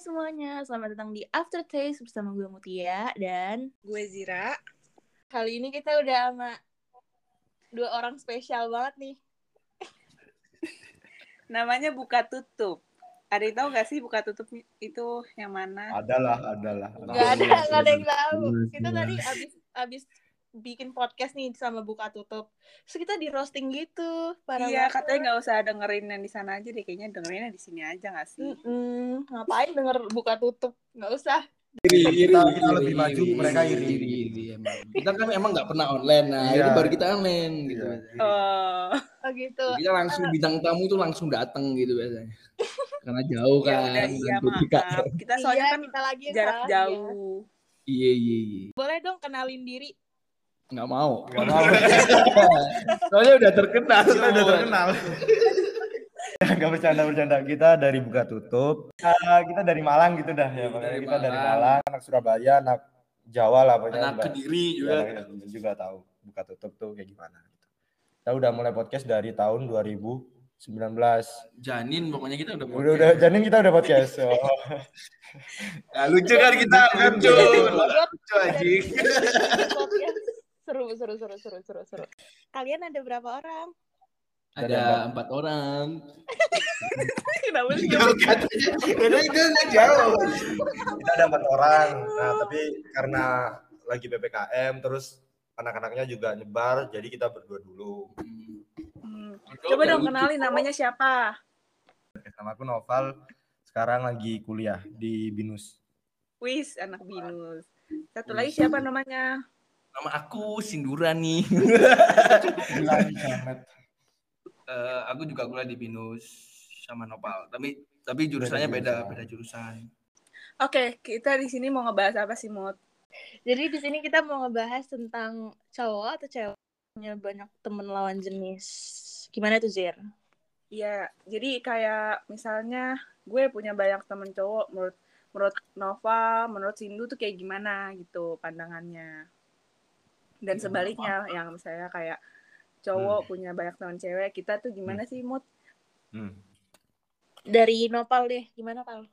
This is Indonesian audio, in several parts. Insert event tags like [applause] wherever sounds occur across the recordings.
semuanya, selamat datang di Aftertaste bersama gue Mutia dan Gue Zira. kali ini kita udah sama dua orang spesial banget nih. [laughs] Namanya buka tutup. Ada yang tahu gak sih buka tutup itu yang mana? Adalah, adalah. Gak ada, gak ada yang tahu. Kita tadi abis abis bikin podcast nih sama buka tutup. Terus kita di roasting gitu, parah iya, katanya nggak usah dengerin yang di sana aja deh. Kayaknya dengerinnya di sini aja gak sih? Mm-mm, ngapain denger buka tutup? Nggak usah. iri, iri, Kita- kita lebih maju, mereka iri. iri, emang. Kita kan emang nggak pernah online, nah Iya. ini baru kita online gitu. Iya. Oh, Oh gitu. Kita langsung bintang tamu tuh langsung datang gitu biasanya. [laughs] Karena jauh ya kan. udah iya kita- maaf. Kita soalnya Iya, kan kita lagi jarak ya. jauh. Iya iya iya. Boleh dong kenalin diri. Nggak mau. Nggak mau. [laughs] Soalnya udah terkenal. Kita udah terkenal. [laughs] Gak bercanda bercanda kita dari buka tutup. Kita dari Malang gitu dah ya. Dari kita dari Malang. Malang, anak Surabaya, anak Jawa lah pokoknya. Anak kediri Iya, juga. Kediri juga tahu buka tutup tuh kayak gimana. gitu. Kita udah mulai podcast dari tahun 2019. Janin pokoknya kita udah Udah udah janin kita udah podcast. [laughs] Oh. Nah, lucu kan kita lucu. Lucu anjing. Seru seru seru seru seru seru kalian ada berapa orang Ada empat orang. [laughs] Kenapa sih? Karena itu nggak jauh. kita ada empat orang. Nah, tapi karena lagi PPKM terus anak-anaknya juga nyebar, jadi kita berdua dulu. Hmm. Coba dong kenalin namanya siapa? Sama aku Noval, sekarang lagi kuliah di Binus. Wis, anak Binus. Satu lagi siapa namanya? Nama aku Sindura nih. Eh, aku juga kuliah di Binus sama Nopal. Tapi tapi jurusannya beda, jurusan. beda jurusan. Oke, kita di sini mau ngebahas apa sih, Mut? jadi di sini kita mau ngebahas tentang cowok atau cewek punya banyak temen lawan jenis gimana tuh Zir Iya, jadi kayak misalnya gue punya banyak temen cowok menurut menurut Nova, menurut Sindu tuh kayak gimana gitu pandangannya. Dan Ya, sebaliknya yang misalnya kayak cowok punya banyak teman cewek, kita tuh gimana sih Mut? Hmm. dari Nopal deh gimana Pal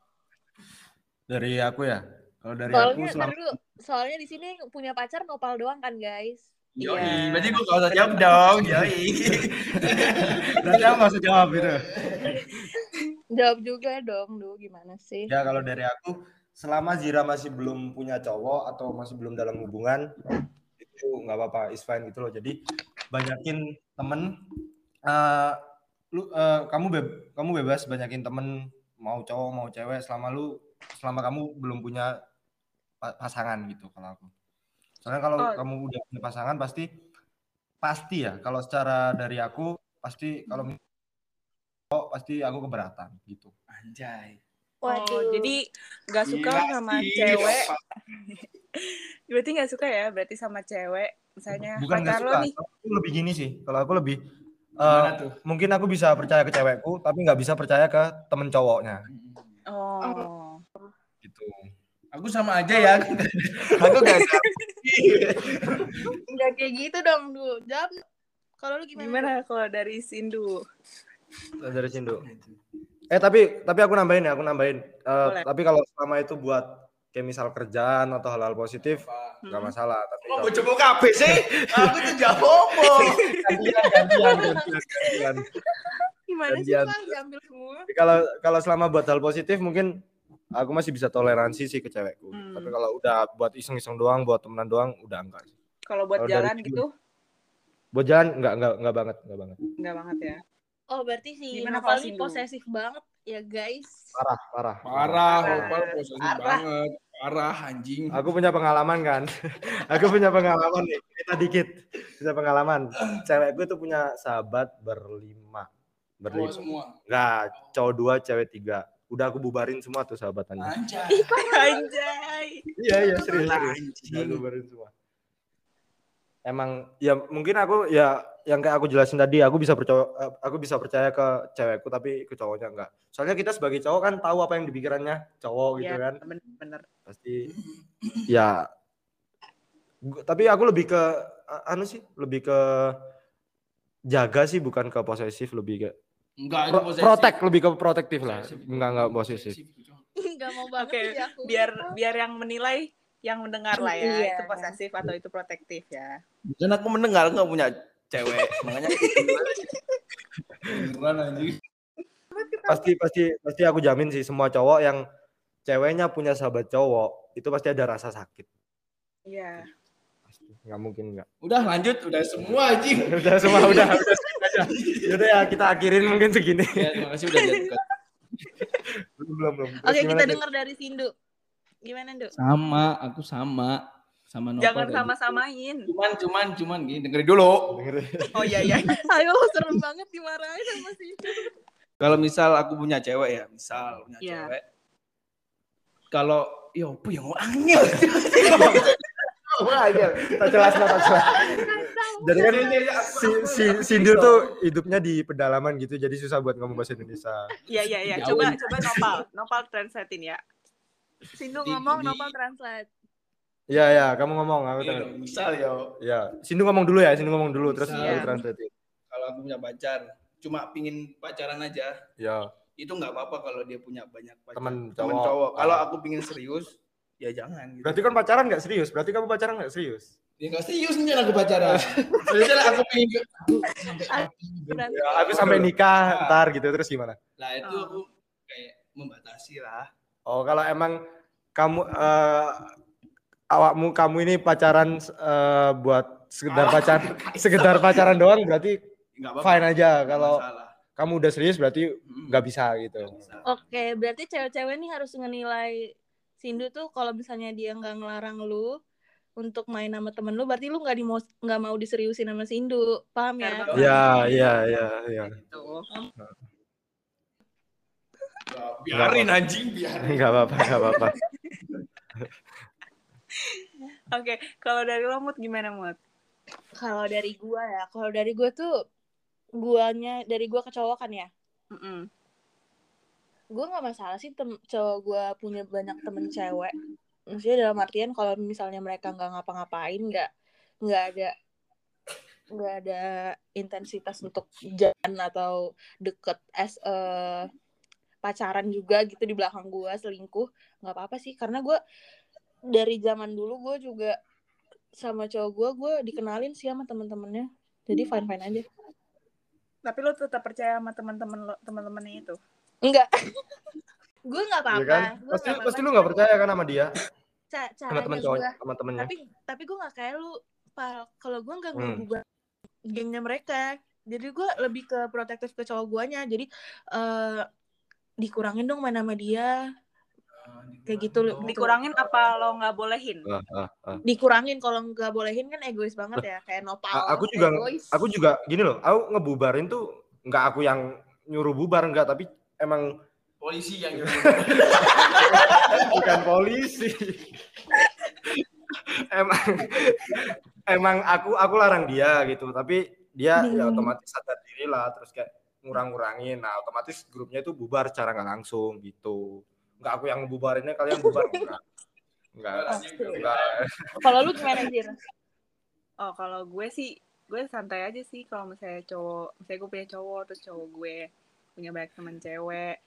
Dari aku ya. Kalau dari soalnya aku selama dulu soalnya di sini punya pacar Nopal doang kan guys Yoi, Iya. berarti gue gak usah jawab dong. Yoi. [laughs] Berarti aku nggak usah jawab gitu. jawab juga dong duh gimana sih Ya kalau dari aku selama Zira masih belum punya cowok atau masih belum dalam hubungan nggak apa-apa, is fine gitu loh. Jadi banyakin temen eh, lu eh, kamu beb kamu bebas banyakin temen mau cowok mau cewek selama lu selama kamu belum punya pa- pasangan gitu kalau aku. Soalnya kalau Oh. kamu udah punya pasangan pasti pasti ya kalau secara dari aku pasti kalau oh, pasti aku keberatan gitu. Anjay. Oh, jadi nggak suka Gila sama sih, cewek. [laughs] Berarti nggak suka ya? Berarti sama cewek, misalnya bukan nggak suka nih. aku lebih gini sih kalau aku lebih eh, tuh? mungkin aku bisa percaya ke cewekku tapi nggak bisa percaya ke temen cowoknya Oh. gitu Aku sama aja ya. [laughs] aku gak nggak kayak gitu dong duh jawab kalau lu gimana, Gimana kalau dari Sindu? dari Sindu eh tapi tapi aku nambahin ya aku nambahin Eh, Boleh. tapi kalau selama itu buat kayak misal kerjaan atau hal-hal positif nggak Hmm. masalah tapi Kok kalau mau coba kabeh sih? [laughs] Aku tuh jawab ngomong. gantian gantian gantian, gantian. gimana sih. Pal diambil semua kalau kalau selama buat hal positif mungkin aku masih bisa toleransi sih ke cewekku Hmm. tapi kalau udah buat iseng-iseng doang buat temenan doang udah enggak sih. Kalau buat Kalau dari jalan gitu, buat jalan enggak enggak enggak banget enggak banget nggak banget ya. oh berarti si Gimana, Nopal Pak ini Sindu? posesif banget ya guys parah parah Parah, Parah. Opal posesif Parah. banget. Parah anjing. Aku punya pengalaman kan. [laughs] aku punya pengalaman nih. Kita dikit. Punya pengalaman. Cewekku itu punya sahabat berlima. Berlima. semua. Enggak, cowok dua, cewek tiga. Udah aku bubarin semua tuh sahabatannya. Anjay. Anjay. Iya, iya, serius, serius. Udah aku bubarin semua. Emang ya mungkin aku ya yang kayak aku jelasin tadi, aku bisa percaya aku bisa percaya ke cewekku tapi ke cowoknya enggak. Soalnya kita sebagai cowok kan tahu apa yang di pikirannya cowok gitu Iya, kan. bener-bener. Pasti ya gua- tapi aku lebih ke anu sih lebih ke jaga sih bukan ke posesif lebih ke Enggak, itu pro- posesif. protect lebih ke protektif lah enggak enggak posesif Posesif itu. nggak mau banget Oke, sih aku. biar biar yang menilai yang mendengar lah ya Iya. itu posesif atau itu protektif ya Kan aku mendengar nggak punya cewek, makanya Beneran anjing. pasti pasti pasti aku jamin sih semua cowok yang ceweknya punya sahabat cowok itu pasti ada rasa sakit iya pasti nggak mungkin nggak Udah lanjut, udah semua anjing. [laughs] udah semua udah [laughs] udah aja. Yaudah ya kita akhirin mungkin segini Ya, terima kasih udah belum belum belum Oke, kita dengar dari Sindu. Gimana, Duk? Sama, aku sama sama Nopal. jangan sama-samain Cuman, cuman, cuman gini, dengerin dulu. Dengerin. oh iya iya [laughs] Ayo, serem banget dimarahin sama Sindu. Kalau misal aku punya cewek ya, misal punya Iya. cewek. Kalau yo apa yang angel. Iya. Tak jelas lah, tak jelas. Jadi kan si, si Sindu tuh hidupnya di pedalaman gitu, jadi susah buat ngomong bahasa Indonesia. iya iya iya coba coba nopal nopal translatein ya Sindu ngomong, Nopal translate. Iya ya, kamu ngomong, aku Iya, tahu. misal yo, Ya, Sindu ngomong dulu ya, Sindu ngomong dulu, terus aku translate. kalau aku punya pacar, cuma pingin pacaran aja, Ya, itu nggak apa-apa kalau dia punya banyak pacar. Temen Temen cowok. cowok. Kalau aku pingin serius, ya jangan. Gitu. berarti kan pacaran nggak serius? Berarti kamu pacaran nggak serius? Ya nggak serius nih aku pacaran. [laughs] Seriusnya aku pingin. Ya, habis sampai nikah, ntar gitu, terus gimana? Lah itu Oh. aku kayak membatasi lah. Oh, kalau emang kamu eh, awakmu kamu ini pacaran eh, buat sekedar pacar [laughs] sekedar pacaran doang berarti Nggak apa-apa. fine aja. Kalau masalah. Kamu udah serius berarti nggak bisa gitu. Oke, berarti cewek-cewek nih harus ngenilai Sindu tuh kalau misalnya dia nggak ngelarang lu untuk main sama temen lu, berarti lu nggak di nggak mau diseriusin sama Sindu, paham ya? Iya, iya, iya, iya. biarin anjing, biarin. Nggak apa-apa, nggak apa-apa. [laughs] oke kalau dari lo Mut gimana Mut Kalau dari gua ya, kalau dari gua tuh guanya dari gua ke cowok kan ya. Mm-mm. gue nggak masalah sih tem cowok gue punya banyak temen cewek maksudnya dalam artian kalau misalnya mereka nggak ngapa-ngapain nggak nggak ada nggak ada intensitas untuk jalan atau deket as a pacaran juga gitu di belakang gue selingkuh nggak apa-apa sih karena gue dari zaman dulu gue juga sama cowok gue gue dikenalin sih sama temen-temennya jadi fine fine aja tapi lo tetap percaya sama teman-teman lo teman-temannya itu enggak [laughs] gue nggak Iya apa-apa kan? Gua Pasti nggak pasti apa-apa. lu nggak percaya kan sama dia, Ca- sama teman cowoknya, sama temennya. tapi tapi gue nggak kayak lu Pal. kalau gue nggak Hmm. ngubah gengnya mereka jadi gue lebih ke protektif ke cowok guanya jadi eh dikurangin dong main sama dia kayak gitu dikurangin apa lo nggak bolehin Ah, ah, ah. dikurangin kalau nggak bolehin kan egois banget ya kayak nopal aku juga egois. aku juga gini loh, aku ngebubarin tuh nggak aku yang nyuruh bubar nggak, tapi emang Polisi yang [laughs] bukan polisi. emang emang aku aku larang dia gitu, tapi dia ya Hmm. otomatis sadar diri lah, terus kayak ngurang-ngurangin. Nah, otomatis grupnya itu bubar secara nggak langsung gitu. Nggak aku yang ngebubarinnya, kalian bubar. [laughs] Enggak. Enggak. enggak. kalau lu gimana [laughs] sih oh kalau gue sih gue santai aja sih kalau misalnya cowok misalnya gue punya cowok terus cowok gue punya banyak temen cewek.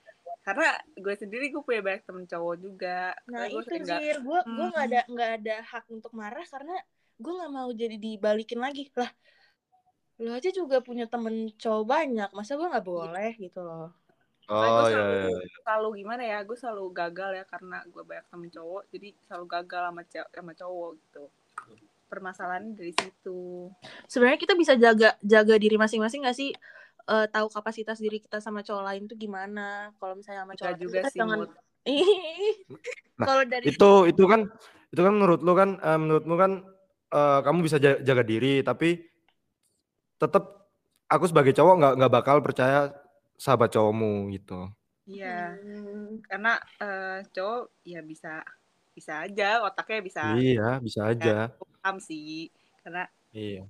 Karena gue sendiri gue punya banyak temen cowok juga. Nah gue itu sering nggak- sih gue gue nggak ada nggak ada hak untuk marah karena gue nggak mau jadi dibalikin lagi. Lah lu aja juga punya temen cowok banyak masa gue nggak boleh gitu loh Oh gue iya selalu, iya. iya. selalu gimana ya gue selalu gagal ya karena gue banyak temen cowok jadi selalu gagal sama sama cowok gitu permasalahannya dari situ sebenarnya kita bisa jaga jaga diri masing-masing gak sih Eh, tahu kapasitas diri kita sama cowok lain tuh gimana kalau misalnya sama cowok juga kita sih, jangan. Nah, [laughs] kalau dari Itu itu kan itu kan menurut lu kan eh, menurutmu kan eh, kamu bisa ja- jaga diri, tapi tetap aku sebagai cowok nggak nggak bakal percaya sahabat cowokmu gitu. iya Hmm, karena eh, cowok ya bisa bisa aja otaknya bisa Iya, bisa aja. paham sih karena Iya.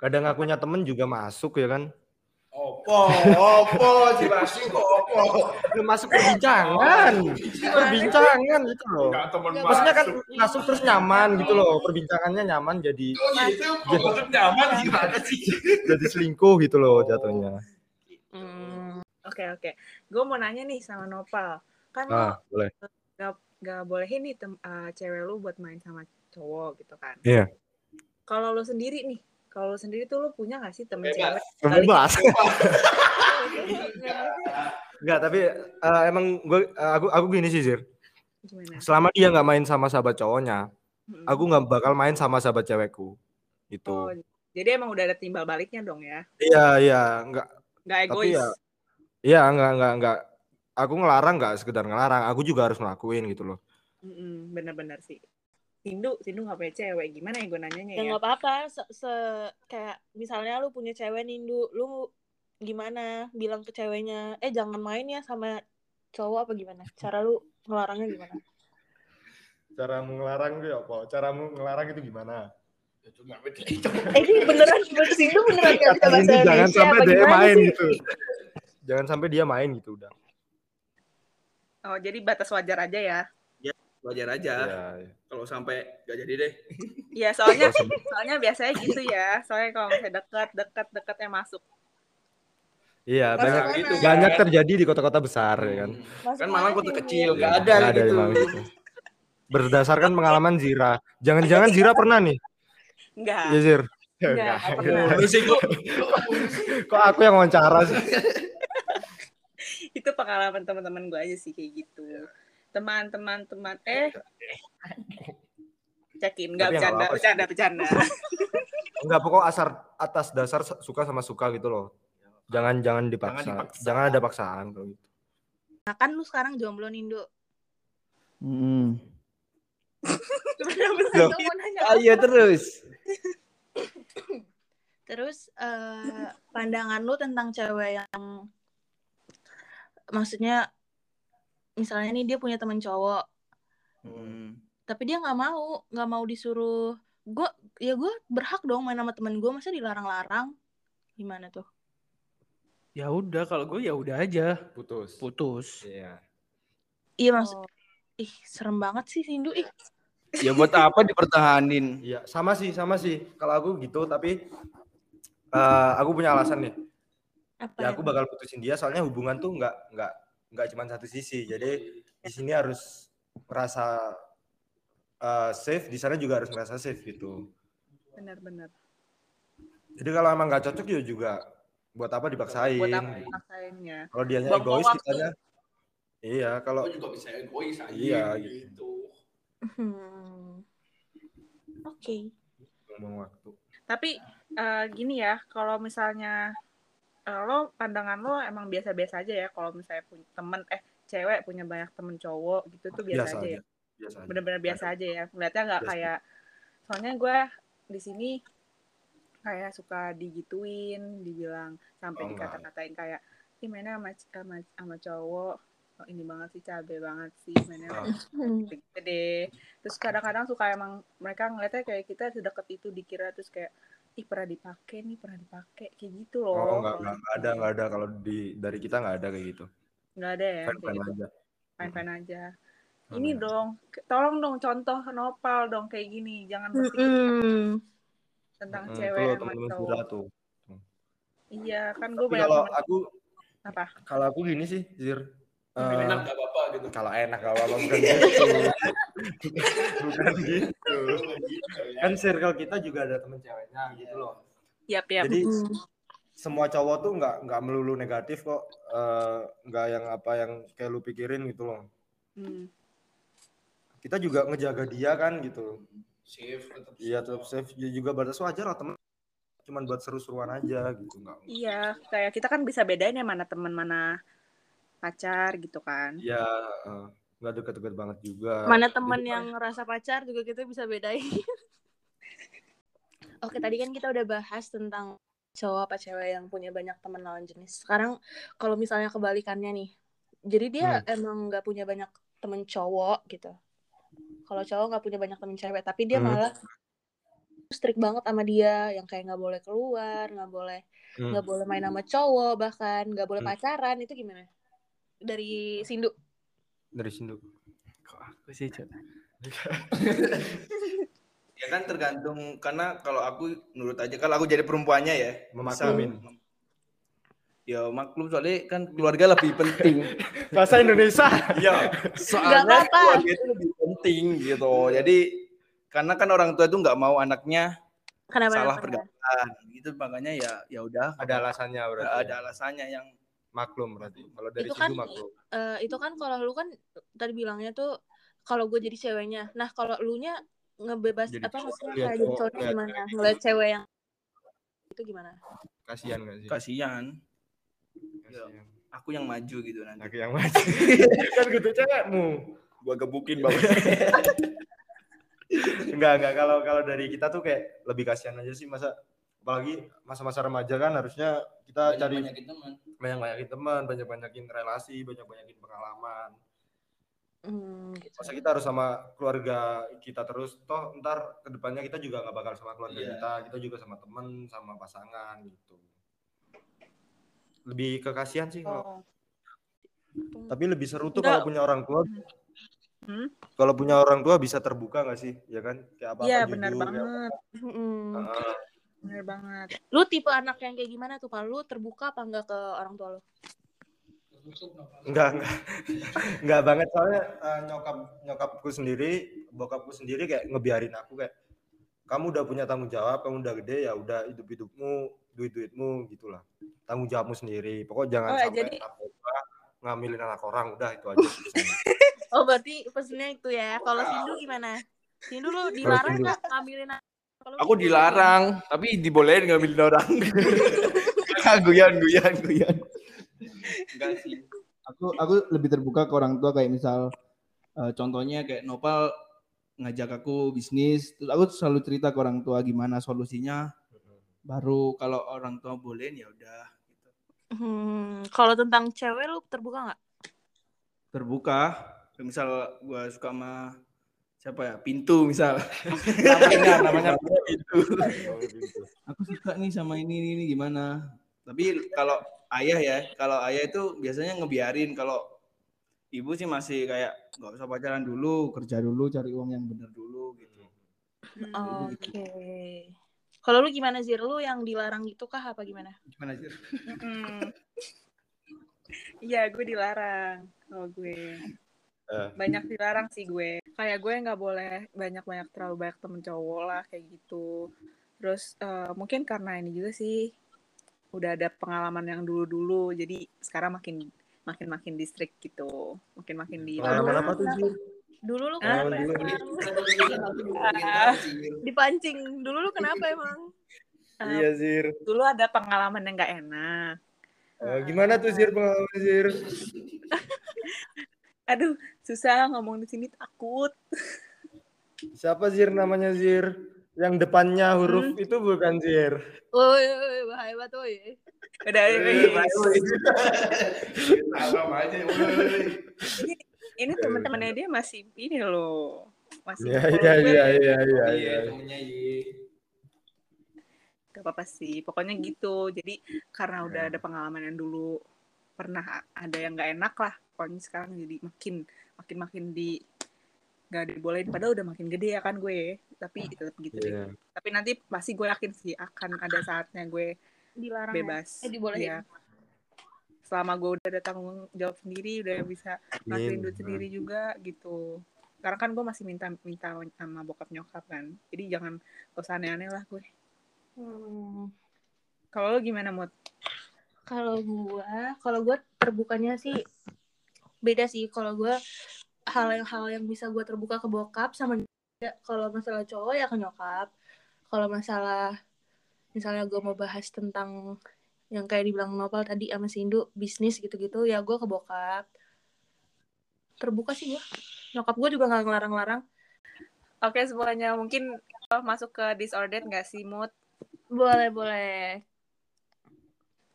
Kadang akunya temen juga masuk ya kan. Opo, opo, si kok opo. Lu masuk perbincangan. Perbincangan gitu loh. Maksudnya kan masuk. terus nyaman gitu loh. Perbincangannya nyaman jadi Oh gitu, maksud nyaman gimana sih? [laughs] jadi selingkuh gitu loh jatuhnya. Hmm, oke oke gue mau nanya nih sama Nopal kan lo Ah, boleh. nggak nggak bolehin nih tem, eh, cewek lu buat main sama cowok gitu kan. Iya. Kalau lu sendiri nih, kalau lu sendiri tuh lu punya gak sih temen Bebas. cewek? Bebas. [laughs] Enggak, tapi eh, emang gue aku aku gini sih Zir. Gimana? Selama dia nggak main sama sahabat cowoknya, Mm-mm. aku nggak bakal main sama sahabat cewekku. Gitu. Oh, jadi emang udah ada timbal baliknya dong ya? Iya, iya, nggak Nggak Tapi egois. ya- Iya, nggak nggak nggak. Aku ngelarang nggak sekedar ngelarang, aku juga harus ngelakuin gitu loh. Bener-bener sih. Sindu, Sindu gak punya cewek. Gimana ya gue nanyanya ya ya? nggak apa-apa se, se- kayak misalnya lu punya cewek nindu lu gimana bilang ke ceweknya eh jangan main ya sama cowok apa gimana cara lu ngelarangnya gimana Cara ngelarang tuh ya apa? Cara ngelarang itu gimana? Ya, itu. eh ini beneran sih lu beneran gak bisa Kata bahasa Cindy, jangan Indonesia sampai apa dia gimana main sih? gitu. Jangan sampai dia main gitu udah. Oh, jadi batas wajar aja ya? Wajar aja. Iya, iya. Kalau sampai gak jadi deh. [laughs] Iya, soalnya soalnya biasanya gitu ya. Soalnya kalau misalnya dekat, dekat, dekatnya masuk. Iya, banyak gitu, banyak kan? terjadi di kota-kota besar ya kan. Masuk Kan malah kota kecil, Mir? gak Iya, ada nggak gitu. memang gitu. Berdasarkan pengalaman Zira. Jangan-jangan Zira pernah nih, Enggak. ya Zir? Enggak, enggak pernah. Kok aku yang wawancara sih? [laughs] Itu pengalaman teman-teman gue aja sih kayak gitu. Teman-teman teman eh cekin nggak bercanda, bercanda, [laughs] bercanda. Enggak, pokok asar atas dasar suka sama suka gitu loh. Jangan jangan dipaksa. Jangan Jangan, dipaksa. ada paksaan kalau gitu. nah kan lu sekarang jomblo nindo Hmm. [laughs] Loh. lu mau nanya Ayo terus. Terus eh, pandangan lu tentang cewek yang maksudnya misalnya nih dia punya temen cowok, Hmm. tapi dia nggak mau, nggak mau disuruh. Gue ya gue berhak dong main sama temen gue, masa dilarang-larang? Gimana tuh? Ya udah kalau gue ya udah aja Putus. putus. Iya. Iya maksud, ih serem banget sih Sindu ih. Ya buat apa dipertahanin? Iya, sama sih, sama sih. Kalau aku gitu, tapi eh, aku punya alasan nih. Apa Ya aku bakal putusin dia soalnya hubungan tuh nggak nggak nggak cuma satu sisi. Jadi di sini harus merasa eh, safe, di sana juga harus merasa safe gitu. Benar-benar. Jadi kalau emang nggak cocok ya juga buat apa dipaksain? Buat apa maksainnya? Kalau dianya Buang-buang egois waktu. kitanya. Iya, kalau juga bisa egois aja. Iya, gitu. Hmm. Oke. ngomong waktu. Tapi eh, gini ya, kalau misalnya lo pandangan lo emang biasa-biasa aja ya kalau misalnya punya temen eh cewek punya banyak temen cowok gitu tuh biasa, aja ya. Biasa aja. Bener-bener biasa aja ya. Ngeliatnya nggak kayak soalnya gue di sini kayak suka digituin, dibilang sampai Oh, dikata-katain kayak ih mainnya sama, sama, sama cowok oh, ini banget sih cabe banget sih mainnya Ah. Gitu deh terus kadang-kadang suka emang mereka ngeliatnya kayak kita sedekat itu dikira terus kayak ih pernah dipakai nih pernah dipakai kayak gitu loh Oh, enggak, kalau enggak, enggak ada, enggak ada kalau di dari kita enggak ada kayak gitu. nggak ada ya kayak gitu aja. aja Aman ini aja. dong ke- tolong dong contoh nopal dong kayak gini jangan berpikir Hmm. tentang Mm-mm, cewek tuh sama cowok tuh. iya kan gue banyak kalau aku apa kalau aku gini sih, Zir. Eh, Enak gak apa-apa gitu. kalau enak gak apa-apa bukan gitu. [laughs] bukan gitu. Kan circle kita juga ada temen ceweknya gitu loh. yap yap Jadi Hmm. semua cowok tuh nggak nggak melulu negatif kok. Eh, nggak yang apa yang kayak lu pikirin gitu loh. Hmm. Kita juga ngejaga dia kan gitu. Safe tetap. Iya tetap safe Ya juga batas wajar lah temen. Cuman buat seru-seruan aja gitu nggak. iya kayak kita kan bisa bedain ya mana teman mana pacar gitu kan Ya eh, nggak deket-deket banget juga. Mana temen Jadi- yang ngerasa pacar juga kita bisa bedain. [laughs] Oke, tadi kan kita udah bahas tentang cowok apa cewek yang punya banyak teman lawan jenis. Sekarang kalau misalnya kebalikannya nih. Jadi dia emang nggak punya banyak temen cowok gitu. Kalau cowok nggak punya banyak temen cewek, tapi dia Hmm. malah strict banget sama dia, yang kayak nggak boleh keluar, nggak boleh Hmm. nggak boleh main sama cowok, bahkan nggak boleh Hmm. pacaran. Itu gimana? Dari Sindu. Dari Sindu. Kok aku sih, Cok? [laughs] Ya kan tergantung karena kalau aku menurut aja kalau aku jadi perempuannya ya bisa Memaklumin. Ya maklum soalnya kan keluarga lebih penting. [laughs] Bahasa Indonesia. Iya. Soalnya apa-apa. keluarga itu lebih penting gitu. Jadi karena kan orang tua itu nggak mau anaknya Kenapa? salah pergaulan. Gitu makanya ya ya udah Ada alasannya berarti. ada, ya? ada alasannya yang maklum berarti. Kalau dari Itu situ kan maklum. eh, itu kan kalau lu kan tadi bilangnya tuh kalau gue jadi ceweknya. Nah, kalau lu nya ngebebas Jadi apa maksudnya lihat kayak jadi cowok, cowoknya lihat gimana? Ngeliat cewek yang itu gimana? Kasihan gak sih? kasihan. Kasihan. Aku yang maju gitu nanti. Laki yang mati. [laughs] kan gitu cewekmu. Gua gebukin bapak. [laughs] Enggak, enggak. Kalau kalau dari kita tuh kayak lebih kasihan aja sih masa apalagi masa-masa remaja kan harusnya kita cari banyakin teman. banyak-banyakin teman, banyak-banyakin relasi, banyak-banyakin pengalaman. Hmm, gitu. Masa kita harus sama keluarga kita terus, toh ntar ke depannya kita juga nggak bakal sama keluarga Iya. kita, kita juga sama temen, sama pasangan gitu. Lebih ke kasihan sih kalau, Oh. tapi lebih seru tuh kalau punya orang tua. Hmm? Kalau punya orang tua bisa terbuka nggak sih, ya kan? Kayak apa-apa Iya jujur. benar ya. banget, Mm-mm. Heeh. Benar banget. Lu tipe anak yang kayak gimana tuh, Pak? Lu terbuka apa enggak ke orang tua lu? Enggak, enggak. Enggak banget soalnya eh, nyokap nyokapku sendiri, bokapku sendiri kayak ngebiarin aku kayak kamu udah punya tanggung jawab, kamu udah gede ya udah hidup-hidupmu, duit-duitmu gitulah. Tanggung jawabmu sendiri. Pokok jangan Oh, sampai jadi- ngambilin anak orang, udah itu aja. [laughs] Oh, berarti pesennya itu ya. Kalau Sindu gimana? Sindu lu dilarang nggak ngambilin anak? Kalau Aku dilarang, tapi dibolehin ngambilin orang. [laughs] guyan, guyan, guyan. Enggak sih. aku aku lebih terbuka ke orang tua kayak misal eh, contohnya kayak Nopal ngajak aku bisnis terus aku selalu cerita ke orang tua gimana solusinya baru kalau orang tua bolehin ya udah gitu. Hmm, kalau tentang cewek lu terbuka nggak? terbuka Kayak Misal gua suka sama siapa ya? Pintu misal. [laughs] namanya namanya Pintu. Gitu. aku suka nih sama ini ini, ini gimana Tapi kalau ayah ya, kalau ayah itu biasanya ngebiarin. Kalau ibu sih masih kayak nggak usah pacaran dulu. kerja dulu cari uang yang benar dulu gitu Oke. Kalau lu gimana Zir? Lu yang dilarang gitu kah apa gimana? Gimana sih? [laughs] Iya, gue dilarang kalau gue. Eh. Banyak dilarang sih gue. Kayak gue nggak boleh banyak-banyak terlalu banyak temen cowok lah kayak gitu. Terus eh, mungkin karena ini juga sih udah ada pengalaman yang dulu-dulu, jadi sekarang makin makin makin distrik gitu, makin makin di Pengalaman apa tuh sih? Dulu lu kenapa Dulu. emang? Dipancing. Dulu lu kenapa emang? Eh, Iya Zir. dulu ada pengalaman yang nggak enak. Eh, gimana tuh Zir pengalaman Zir? [laughs] Aduh, susah ngomong di sini takut. Siapa Zir namanya Zir? Yang depannya huruf itu bukan Zir. Woi, bahaya banget woi. Udah, aja. ini teman-temannya dia masih ini loh masih Iya iya iya iya iya. Iya, iya. temennya iya. gak apa-apa sih pokoknya gitu jadi karena udah ada pengalaman yang dulu pernah ada yang nggak enak lah pokoknya sekarang jadi makin makin makin di nggak dibolehin padahal udah makin gede ya kan gue tapi tetap gitu deh Iya. tapi nanti pasti gue yakin sih akan ada saatnya gue Dilarang. ya? bebas Eh, dibolehin. Iya. selama gue udah ada tanggung jawab sendiri udah bisa ngasihin duit sendiri juga gitu karena kan gue masih minta minta sama bokap nyokap kan jadi jangan gak usah aneh-aneh lah gue Hmm. kalau lo gimana mood Kalau gua, kalau gua terbukanya sih beda sih. Kalau gua hal yang hal yang bisa gua terbuka ke bokap sama ya, kalau masalah cowok ya ke nyokap. Kalau masalah misalnya gua mau bahas tentang yang kayak dibilang Nopal tadi sama Sindu bisnis gitu-gitu ya gua ke bokap. Terbuka sih gua. Nyokap gua juga nggak ngelarang-larang. oke semuanya mungkin masuk ke disordered gak sih mood Boleh boleh.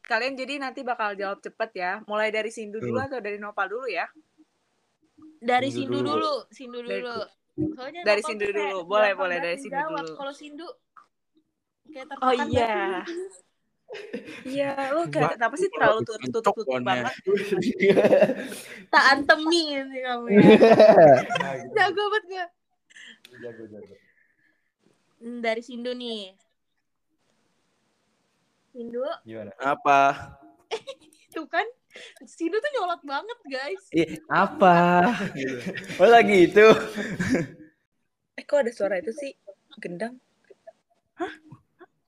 Kalian jadi nanti bakal jawab cepet ya mulai dari Sindu dulu atau dari Nopal dulu ya Dari Sindu Sindu dulu. dulu, Sindu Dari- dulu. Soalnya dari Sindu dulu. Boleh, boleh, dari Sindu dulu. Kalau Sindu kayak oh tertekan iya iya lo kayak kenapa sih terlalu tutup tutup tutup Pokoknya. banget [laughs] tak antemin sih kamu ya. [laughs] Jago banget gue. Jago jago. Hmm, Dari Sindu nih. Sindu, Gimana? Apa? [laughs] Tuh kan, Sindu tuh nyolot banget guys. Ih, apa? Oh lagi itu. Eh kok ada suara itu sih? Gendang.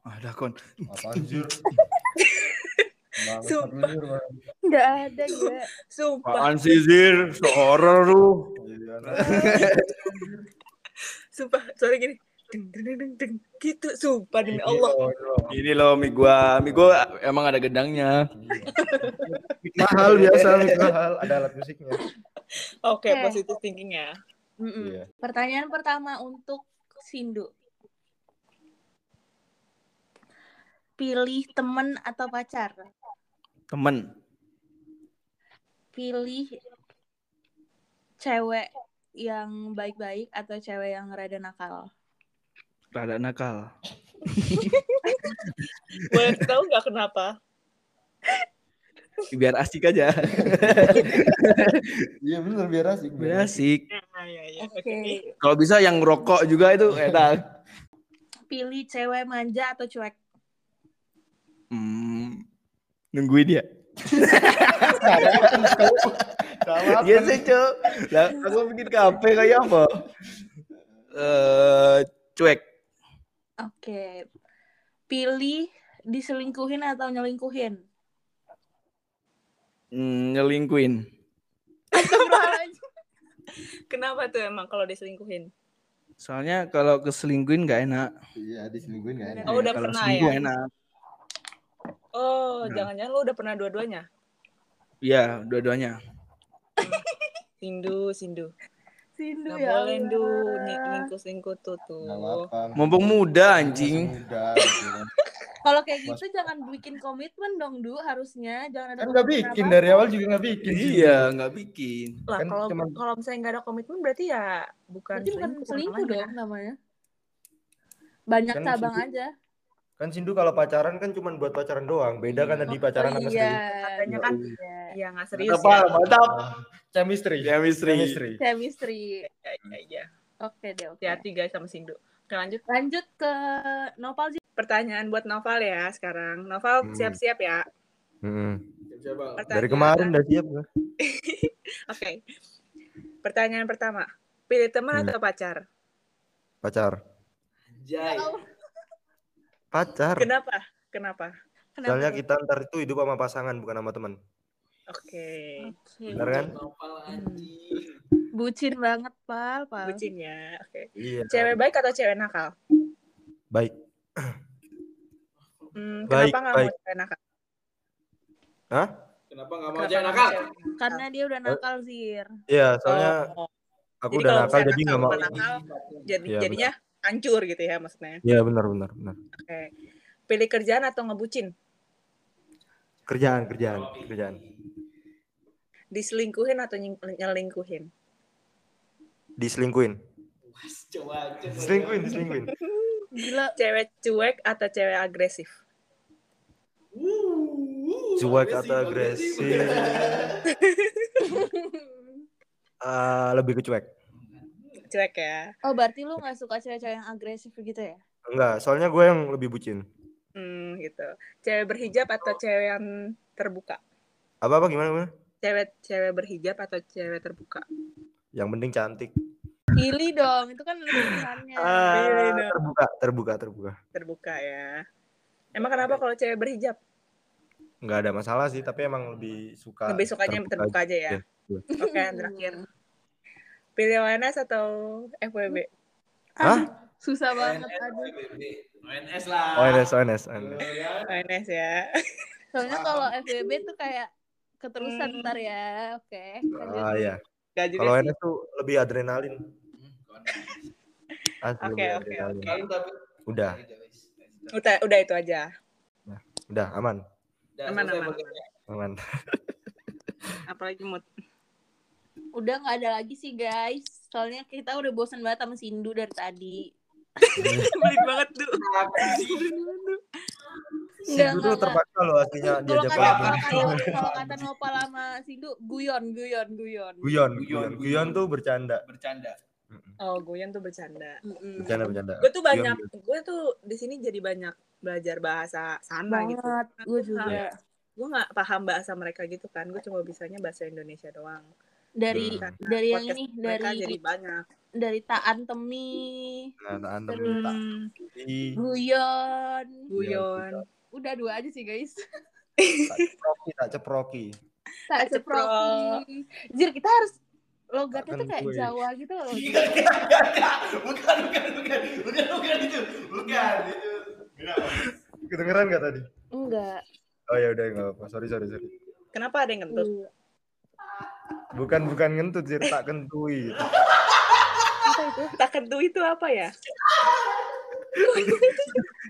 Ada kon. Bangsat lu, Sumpah. Zir, Bang. Nggak ada ya. Sumpah. Apaan sih Zir? Horor lu. Sumpah. Suara gini. Deng, deng, deng, deng. Gitu. Sumpah demi Allah. ini loh. Mie gua. Mie gua emang ada gedangnya. [laughs] Mahal biasa, mahal. Ada alat musiknya. Oke, Oke. positive thinking ya. Mm-mm. Iya. Pertanyaan pertama untuk Sindu. Pilih temen atau pacar? Temen. Pilih cewek yang baik-baik atau cewek yang rada nakal? Rada nakal. [laughs] Boleh tahu nggak kenapa? Biar asik aja. [laughs] Iya bener biar asik. Biar asik. Nah, ya, ya. Oke. Kalau bisa yang rokok juga itu [laughs] enak. Pilih cewek manja atau cuek? Hmm, nungguin dia. Salah. Iya sih, Cok. Lah, aku bikin kafe kayak apa? Eh, cuek. Oke. Pilih diselingkuhin atau nyelingkuhin? Nyelingkuin. Astagfirullahaladzim. [laughs] Kenapa tuh emang kalau diselingkuhin? Soalnya kalau keselingkuhin nggak enak. Iya, diselingkuhin gak enak. Oh, udah kalau pernah ya? enak. Oh, Nah. jangan-jangan lo udah pernah dua-duanya? Iya, dua-duanya. Sindu, Sindu. Sindu ya boleh. Allah. Selingkuh tuh tuh. Mumpung muda anjing. Muda, gitu kan. [laughs] Kalau kayak gitu jangan bikin komitmen dong, Du, harusnya. Jangan ada Kan gak komitmen bikin dari awal juga gak bikin. Iya, nggak bikin. Lah, Kan kalau cuman- kalau misalnya nggak ada komitmen berarti ya bukan Berarti bukan selingkuh dong namanya. Banyak Kan cabang aja. Kan Sindu kalau pacaran kan cuma buat pacaran doang. Beda kan tadi pacaran sama iya. selingkuh. Katanya kan Iya. ya nggak serius Apa? ya. Mantap. Chemistry. Chemistry. Chemistry. Chemistry. Ya, ya, ya. Oke deh, oke. Hati-hati guys sama Sindu. Oke lanjut. Lanjut ke Nopal Ji. Pertanyaan buat Noval ya sekarang. Noval Hmm. siap-siap ya. Pertanyaan. Dari kemarin udah siap. [laughs] Oke. Pertanyaan pertama. Pilih teman Hmm. atau pacar? Pacar. Pacar. Kenapa? Kenapa? Kenapa? Soalnya kita ntar itu hidup sama pasangan bukan sama teman. Oke. Oke. Benar kan? Bucin banget, Pal. Pal. Bucin ya. Oke. Iya. Cewek baik atau cewek nakal? Baik. Hmm, Baik, kenapa nggak baik. mau cewek nakal? Hah? Kenapa nggak mau cewek nakal? Karena dia udah nakal, Zir. Iya, soalnya Oh, aku jadi udah nakal jadi nggak mau. nakal, jadi Iya, jadinya hancur gitu ya maksudnya. Iya benar benar benar. Oke. Pilih kerjaan atau ngebucin? Kerjaan kerjaan kerjaan. Diselingkuhin atau nyelingkuhin? Diselingkuin. Diselingkuin diselingkuin. Gila. Cewek cuek atau cewek agresif? Cuek atau agresif? [laughs] Ah, lebih ke cuek. Cuek ya. Oh, berarti lu gak suka cewek-cewek yang agresif gitu ya? Enggak, soalnya gue yang lebih bucin. Hmm, gitu. Cewek berhijab atau cewek yang terbuka? Apa apa gimana gimana? Cewek cewek berhijab atau cewek terbuka? Yang penting cantik. Pilih dong, itu kan pilihannya. [laughs] Ah, terbuka, terbuka, terbuka. Terbuka ya. Emang kenapa kalau cewek berhijab? Enggak ada masalah sih, tapi emang lebih suka. Lebih sukanya terbuka aja ya. Iya. Oke, yang terakhir. Pilih ONS atau FWB? Hah? Susah banget, aduh. ONS lah. ONS, ONS, ONS. ONS ya. Soalnya kalau FWB tuh kayak keterusan Hmm. ntar ya. Oke. lanjut. Ah iya. Kalau. ONS tuh lebih adrenalin. Oke, lebih oke, adrenalin. oke. Udah, Udah, udah itu aja. udah aman, Aman, aman. aman. Apalagi mood. Udah nggak ada lagi sih guys. Soalnya kita udah bosan banget sama Sindu dari tadi. Pelit banget tuh. Si Enggak, Dudu enggak, terpaksa loh aslinya Kalau diajak kalau kata, Nopal sama Sindu, guyon, guyon, guyon. Guyon, guyon, guyon tuh bercanda. Bercanda. Oh, Goyan tuh bercanda. Mm-mm. Bercanda, bercanda. Gue tuh Guyon, banyak, guyon. gue tuh di sini jadi banyak belajar bahasa sana gitu. Gue juga. Gue nggak paham bahasa mereka gitu kan gue cuma bisanya bahasa Indonesia doang dari Hmm. Dari yang ini dari jadi banyak dari Taan Temi Nah, Terus- minta. Hmm, Guyon guyon udah dua aja sih guys Tak ceproki, tak ceproki. tak Tak ceprok. ceproki Jir kita harus logatnya tuh kayak gue. Jawa gitu loh bukan bukan bukan bukan bukan itu bukan itu Kedengeran nggak tadi? enggak Oh ya udah nggak apa. Sorry sorry sorry. kenapa ada yang ngentut Iya. Bukan bukan ngentut sih, tak kentui. apa itu tak kentu itu apa ya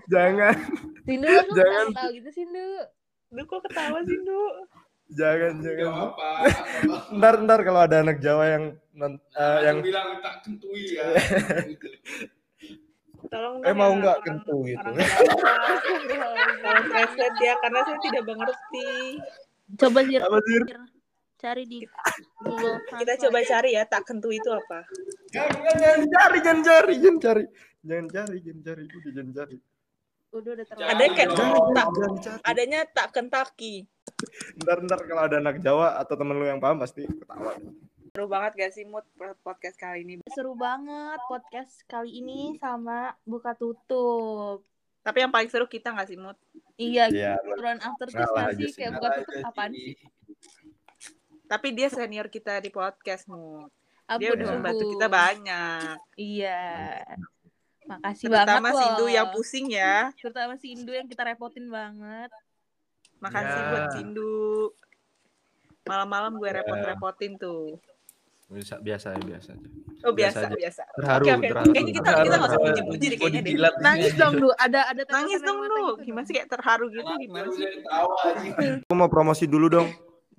Jangan Sindu Jangan. tahu gitu Sindu Duh kok ketawa sih Du jangan Gak jangan. apa Ntar ntar kalau ada anak Jawa yang non- eh, yang bilang tak kentui ya tolong eh mau ya, nggak kentu gitu. tolong translate ya karena saya tidak mengerti coba sih? Cari di Google [laughs] kita coba cari ya tak kentu itu apa Jangan jangan cari jangan cari jangan cari. Jangan cari jangan cari udah jangan cari. udah udah terlalu ada yang kayak tak adanya tak kentaki Ntar ntar kalau ada anak Jawa atau temen lu yang paham pasti ketawa. seru banget gak sih mood podcast kali ini seru banget podcast kali ini sama buka tutup tapi yang paling seru kita gak sih mood iya Iya. turun after sih, kayak buka tutup apaan sih tapi dia senior kita di podcast mood dia udah Iya. membantu kita banyak. Iya. Makasih terutama banget si loh Indu yang pusing ya. Terutama si Indu yang kita repotin banget. Makasih Ya. buat Sindu malam-malam gue repot-repotin tuh. Biasa biasa ya biasa aja. oh Biasa biasa biasa. Terharu, oke oke. terharu. kayaknya kita kita nggak usah puji-puji deh kayaknya deh. nangis dong Du ada ada nangis dong lu. Gitu gimana sih kayak terharu gitu gimana sih? Aku mau promosi dulu dong.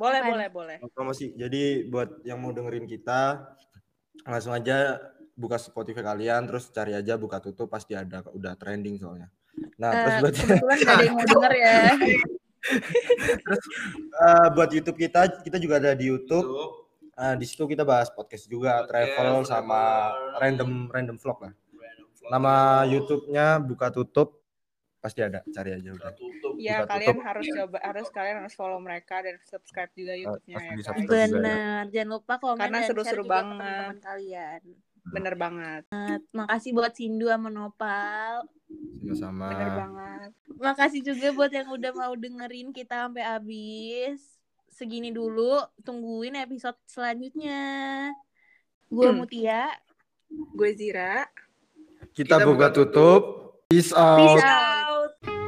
Boleh Apaan? boleh boleh promosi. Jadi buat yang mau dengerin kita langsung aja buka Spotify kalian terus cari aja buka tutup pasti ada udah trending soalnya. Nah, terus Eh, buat kebetulan gak ada yang mau denger ya [laughs] eh, buat YouTube kita kita juga ada di YouTube. Eh, di situ kita bahas podcast juga, travel sama random random vlog lah. Nama YouTube-nya buka tutup pasti ada, cari aja udah. tutup ya Buka kalian tutup. harus [laughs] coba harus kalian harus follow mereka dan subscribe juga YouTube-nya pasti ya guys ya. bener jangan lupa komen Karena seru-seru banget. teman-teman kalian bener banget makasih buat Sindu sama Nopal Sama-sama. bener banget Makasih juga buat yang udah mau dengerin kita sampai habis. Segini dulu, tungguin episode selanjutnya. Gue Hmm. Mutia. gue Zira Kita Kita buka buka tutup. Peace out. Peace out.